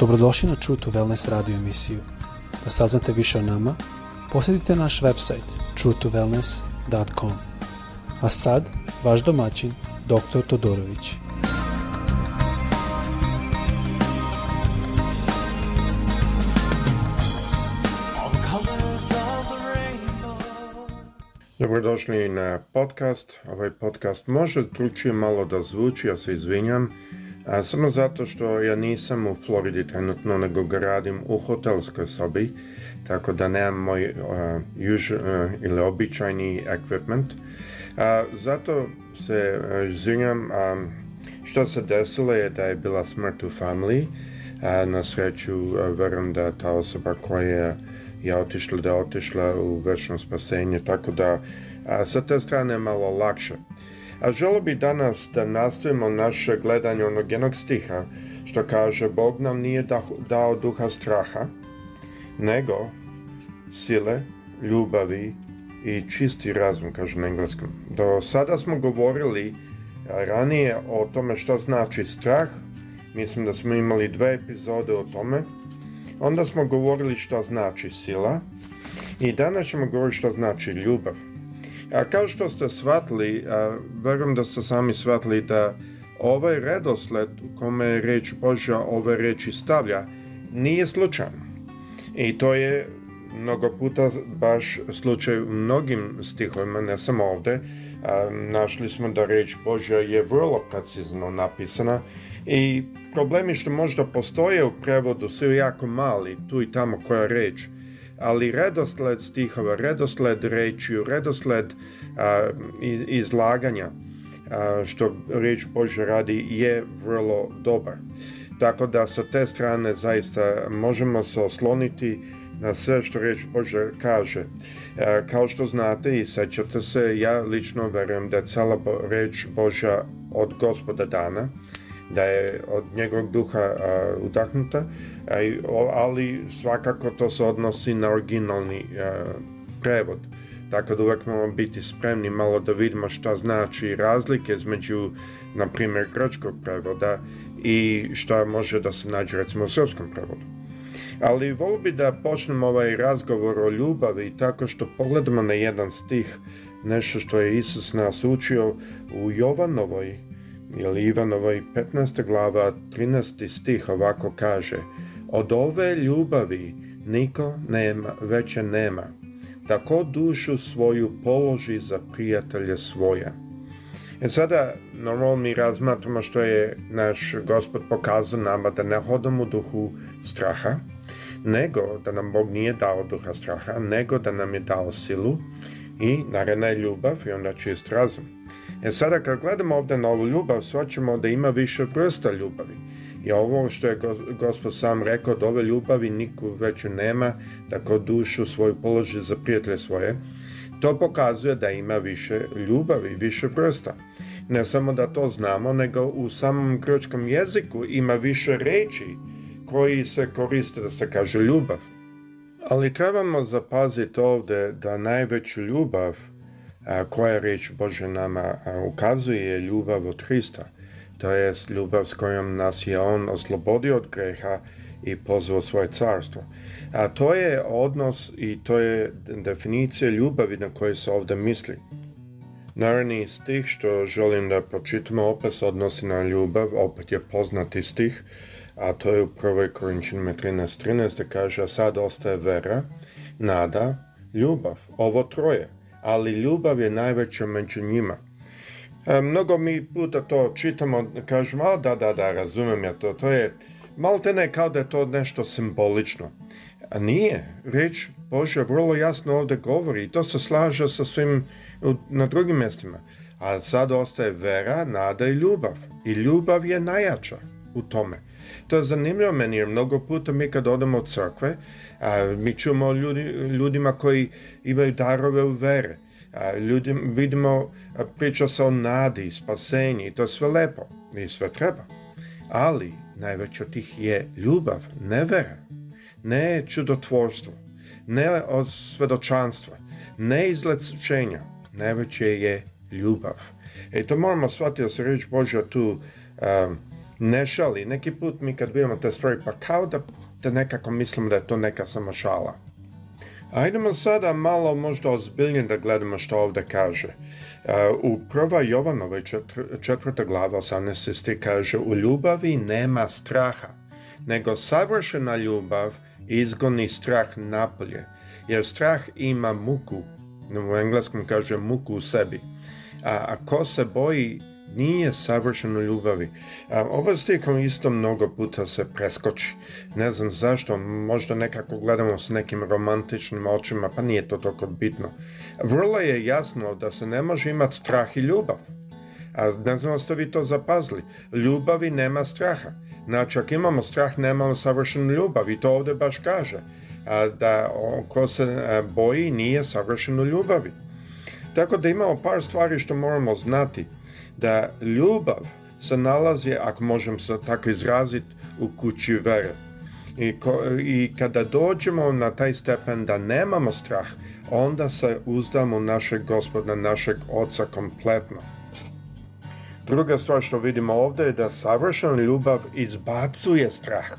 Dobrodošli na True to Wellness radio emisiju. Da saznate više o nama, posjetite naš website truetowellness.com. A sad, vaš domaćin, dr. Todorović. Dobrodošli na podcast. Ovaj podcast može odključuje malo da zvuči, ja se izvinjam a, samo zato što ja nisam u Floridi trenutno, nego ga radim u hotelskoj sobi, tako da nemam moj uh, ili običajni equipment. A, zato se uh, što se desilo je da je bila smrt u familiji, na sreću verujem da ta osoba koja je otišla da je otišla u večno spasenje, tako da a, sa te strane je malo lakše. A želo bi danas da nastavimo naše gledanje onog jednog stiha, što kaže Bog nam nije dao duha straha, nego sile, ljubavi i čisti razum, kaže na engleskom. Do sada smo govorili ranije o tome što znači strah, mislim da smo imali dve epizode o tome, onda smo govorili što znači sila i danas ćemo govoriti što znači ljubav. A kao što ste shvatili, a, verujem da ste sami shvatili da ovaj redosled u kome je reč Božja ove reči stavlja nije slučajan. I to je mnogo puta baš slučaj u mnogim stihovima, ne samo ovdje. našli smo da reč Božja je vrlo precizno napisana i problemi što možda postoje u prevodu su jako mali, tu i tamo koja reč ali redosled stihova, redosled reći, redosled izlaganja, što riječ Bože radi, je vrlo dobar. Tako da sa te strane zaista možemo se osloniti na sve što riječ Bože kaže. kao što znate i sećate se, ja lično verujem da je cela reč Boža od gospoda dana, da je od njegovog duha utaknuta. udahnuta, ali svakako to se odnosi na originalni prevod. Tako da uvek moramo biti spremni malo da vidimo šta znači razlike između, na primjer, grčkog prevoda i šta može da se nađe recimo u srpskom prevodu. Ali volio bi da počnemo ovaj razgovor o ljubavi tako što pogledamo na jedan stih, nešto što je Isus nas učio u Jovanovoj jer Ivanovoj 15. glava 13. stih ovako kaže Od ove ljubavi niko nema, veće nema, tako dušu svoju položi za prijatelje svoja. E sada, normalno mi razmatramo što je naš gospod pokazao nama da ne hodamo duhu straha, nego da nam Bog nije dao duha straha, nego da nam je dao silu, i naravna je ljubav i onda čist razum. E sada kad gledamo ovdje na ovu ljubav, shvaćamo da ima više vrsta ljubavi. I ovo što je gospod sam rekao, da ove ljubavi niku veću nema, tako dušu svoju položi za prijatelje svoje, to pokazuje da ima više ljubavi, više vrsta. Ne samo da to znamo, nego u samom kročkom jeziku ima više reći koji se koriste da se kaže ljubav. Ali trebamo zapaziti ovdje da najveću ljubav koja riječ Bože nama ukazuje je ljubav od Hrista. To je ljubav s kojom nas je On oslobodio od greha i pozvao svoje carstvo. A to je odnos i to je definicija ljubavi na koju se ovdje misli. Naravni stih što želim da pročitamo opet se odnosi na ljubav, opet je poznati stih, a to je u prvoj me 13.13 da kaže, sad ostaje vera, nada, ljubav, ovo troje, ali ljubav je najveća među njima. E, mnogo mi puta to čitamo, kažemo, a da, da, da, razumijem ja to, to je, malte ne kao da je to nešto simbolično. A nije, reč Bože vrlo jasno ovdje govori i to se slaže sa svim na drugim mjestima. A sad ostaje vera, nada i ljubav. I ljubav je najjača u tome. To je zanimljivo meni mnogo puta mi kad odemo od crkve, a, mi čujemo ljudi, ljudima koji imaju darove u vere. A, ljudi, vidimo, a, priča se o nadi, spasenji i to je sve lepo i sve treba. Ali najveće od tih je ljubav, ne vera, ne čudotvorstvo, ne od svedočanstva, ne izlečenja. Najveće je ljubav. E to moramo shvatiti da se reći Božja tu ne šali. Neki put mi kad biramo te stvari, pa kao da, da nekako mislim da je to neka samo šala. Ajdemo sada malo možda ozbiljnije da gledamo što ovdje kaže. E, u prva Jovanove četvrta glava 18. kaže U ljubavi nema straha, nego savršena ljubav izgoni strah napolje, jer strah ima muku. U engleskom kaže muku u sebi. A, a se boji nije savršen u ljubavi. ovo s isto mnogo puta se preskoči. Ne znam zašto, možda nekako gledamo s nekim romantičnim očima, pa nije to toliko bitno. Vrlo je jasno da se ne može imati strah i ljubav. A ne znam ste vi to zapazili. Ljubavi nema straha. Znači, ako imamo strah, nemamo savršenu ljubav. I to ovdje baš kaže. da ko se e, boji, nije savršen ljubavi. Tako da imamo par stvari što moramo znati da ljubav se nalazi, ako možemo se tako izraziti, u kući vere. I, I kada dođemo na taj stepen da nemamo strah, onda se uzdamo našeg gospoda, našeg oca kompletno. Druga stvar što vidimo ovdje je da savršena ljubav izbacuje strah.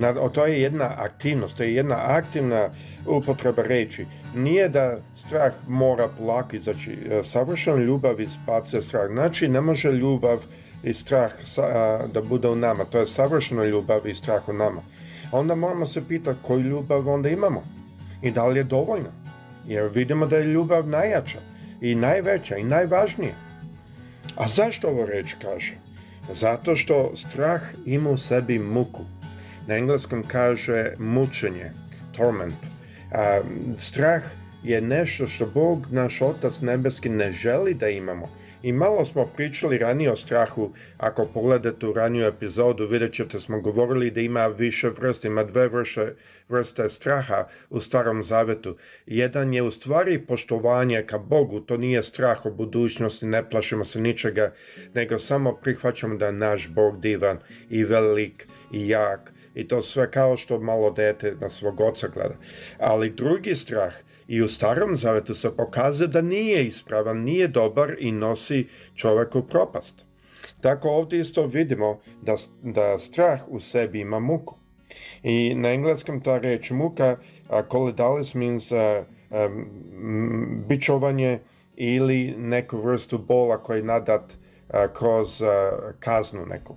Na, to je jedna aktivnost, to je jedna aktivna upotreba reći. Nije da strah mora polako izaći. Znači, e, savršena ljubav izbacuje strah. Znači, ne može ljubav i strah da bude u nama. To je savršena ljubav i strah u nama. Onda moramo se pitati koju ljubav onda imamo i da li je dovoljna. Jer vidimo da je ljubav najjača i najveća i najvažnija. A zašto ovo reč kaže? Zato što strah ima u sebi muku. Na engleskom kaže mučenje, torment. strah je nešto što Bog, naš Otac Nebeski, ne želi da imamo. I malo smo pričali ranije o strahu, ako pogledate u raniju epizodu, vidjet ćete smo govorili da ima više vrste, ima dve vrste, vrste straha u starom zavetu. Jedan je u stvari poštovanje ka Bogu, to nije strah o budućnosti, ne plašimo se ničega, nego samo prihvaćamo da je naš Bog divan i velik i jak i to sve kao što malo dete na svog oca gleda. Ali drugi strah i u starom zavetu se pokazuje da nije ispravan, nije dobar i nosi čoveku propast. Tako ovdje isto vidimo da, da strah u sebi ima muku. I na engleskom ta reč muka, koledalis means bičovanje ili neku vrstu bola koji nadat kroz kaznu neku.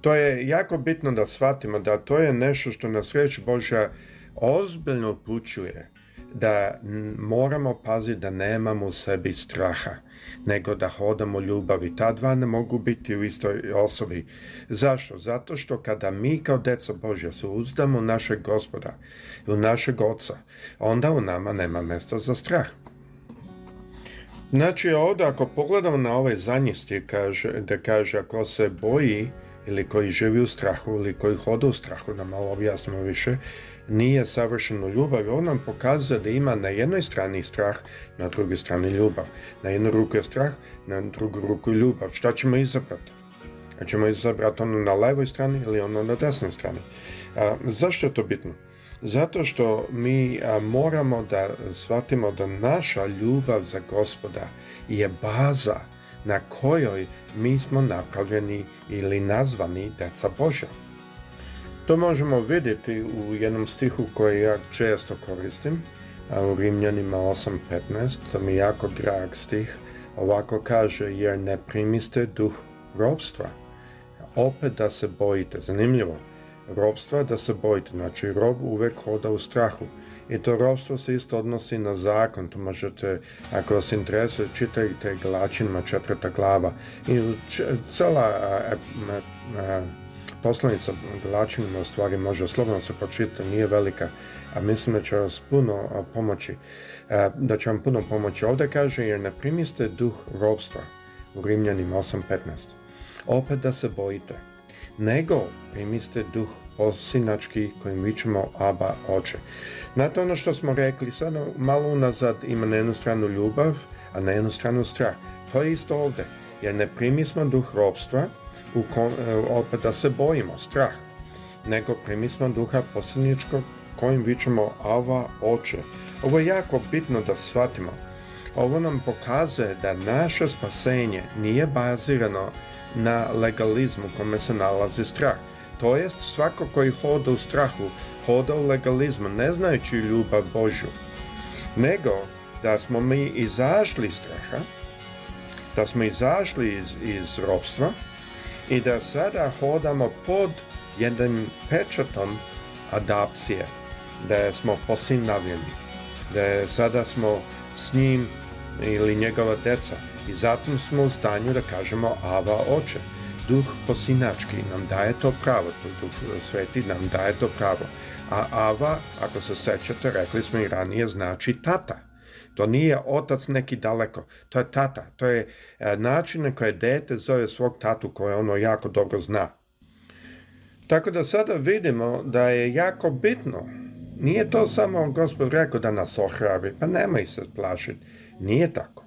To je jako bitno da shvatimo da to je nešto što nas reč Božja ozbiljno upućuje da moramo paziti da nemamo u sebi straha, nego da hodamo ljubavi. Ta dva ne mogu biti u istoj osobi. Zašto? Zato što kada mi kao deca Božja se uzdamo u našeg gospoda, u našeg oca, onda u nama nema mjesta za strah. Znači ovdje ako pogledamo na ovaj zadnji da kaže ako se boji, ili koji živi u strahu ili koji hoda u strahu, da malo objasnimo više, nije savršeno ljubav. On nam pokazuje da ima na jednoj strani strah, na drugoj strani ljubav. Na jednu ruku je strah, na drugu ruku je ljubav. Šta ćemo izabrati? ćemo izabrati ono na levoj strani ili ono na desnoj strani. A, zašto je to bitno? Zato što mi moramo da shvatimo da naša ljubav za gospoda je baza na kojoj mi smo napravljeni ili nazvani deca Božja. To možemo vidjeti u jednom stihu koji ja često koristim, u Rimljanima 8.15, to mi je jako drag stih, ovako kaže, jer ne primiste duh robstva. Opet da se bojite, zanimljivo, robstva da se bojite, znači rob uvek hoda u strahu. I to ropstvo se isto odnosi na zakon, to možete, ako vas interesuje, čitajte Galačinima četvrta glava. I cela poslanica Galačinima u stvari može slobodno se pročitati, nije velika, a mislim da će vas puno pomoći, da će vam puno pomoći. Ovdje kaže, jer ne primiste duh robstva, u Rimljanima 8.15. Opet da se bojite nego primiste duh osinački kojim vičemo Aba oče. Znate ono što smo rekli, sad malo unazad ima na jednu stranu ljubav, a na jednu stranu strah. To je isto ovdje, jer ne primismo duh robstva, u kom, e, opet da se bojimo, strah, nego primismo duha posljedničkog kojim vičemo Ava oče. Ovo je jako bitno da shvatimo. Ovo nam pokazuje da naše spasenje nije bazirano na legalizmu kome se nalazi strah. To jest svako koji hoda u strahu, hoda u legalizmu, ne znajući ljubav Božju. Nego da smo mi izašli iz straha, da smo izašli iz, iz robstva i da sada hodamo pod jednim pečatom adapcije, da smo posinavljeni, da sada smo s njim ili njegova deca i zatim smo u stanju da kažemo Ava oče. Duh posinački nam daje to pravo, to Duh Sveti nam daje to pravo. A Ava, ako se sećate, rekli smo i ranije, znači tata. To nije otac neki daleko, to je tata. To je e, način na koje dete zove svog tatu koje ono jako dobro zna. Tako da sada vidimo da je jako bitno. Nije to samo gospod rekao da nas ohrabi, pa nemoj se plašiti nije tako.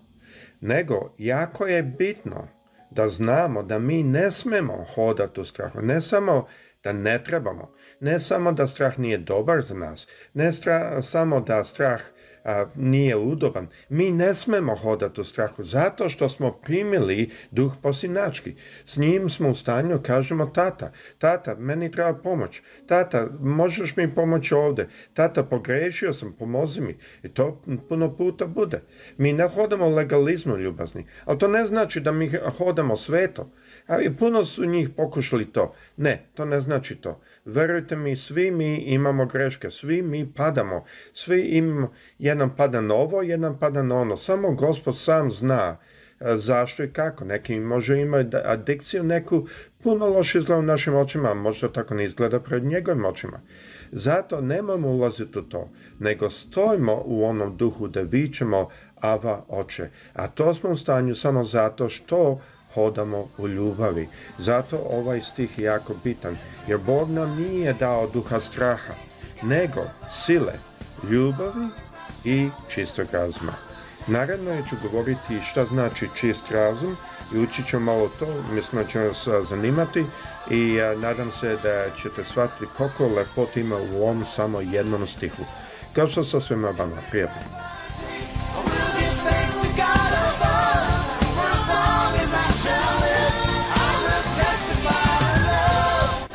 Nego, jako je bitno da znamo da mi ne smemo hodati u strahu. Ne samo da ne trebamo, ne samo da strah nije dobar za nas, ne stra, samo da strah a, nije udoban. Mi ne smemo hodati u strahu zato što smo primili duh posinački. S njim smo u stanju kažemo tata, tata, meni treba pomoć. Tata, možeš mi pomoći ovdje. Tata, pogrešio sam, pomozi mi. I to puno puta bude. Mi ne hodamo legalizmu ljubazni, ali to ne znači da mi hodamo sveto ali puno su njih pokušali to. Ne, to ne znači to. Verujte mi, svi mi imamo greške, svi mi padamo, svi im jedan pada na ovo, jedan pada na ono. Samo Gospod sam zna e, zašto i kako. Neki može imati adikciju, neku puno loše zla u našim očima, a možda tako ne izgleda pred njegovim očima. Zato nemojmo ulaziti u to, nego stojimo u onom duhu da vićemo Ava Oče. A to smo u stanju samo zato što hodamo u ljubavi. Zato ovaj stih je jako bitan, jer Bog nam nije dao duha straha, nego sile, ljubavi i čistog razuma. Naravno ću govoriti šta znači čist razum i učit ću malo to, mislim da će vas zanimati i e, nadam se da ćete shvatiti koliko lepot ima u ovom samo jednom stihu. Kao što sa svema vama, prijatno.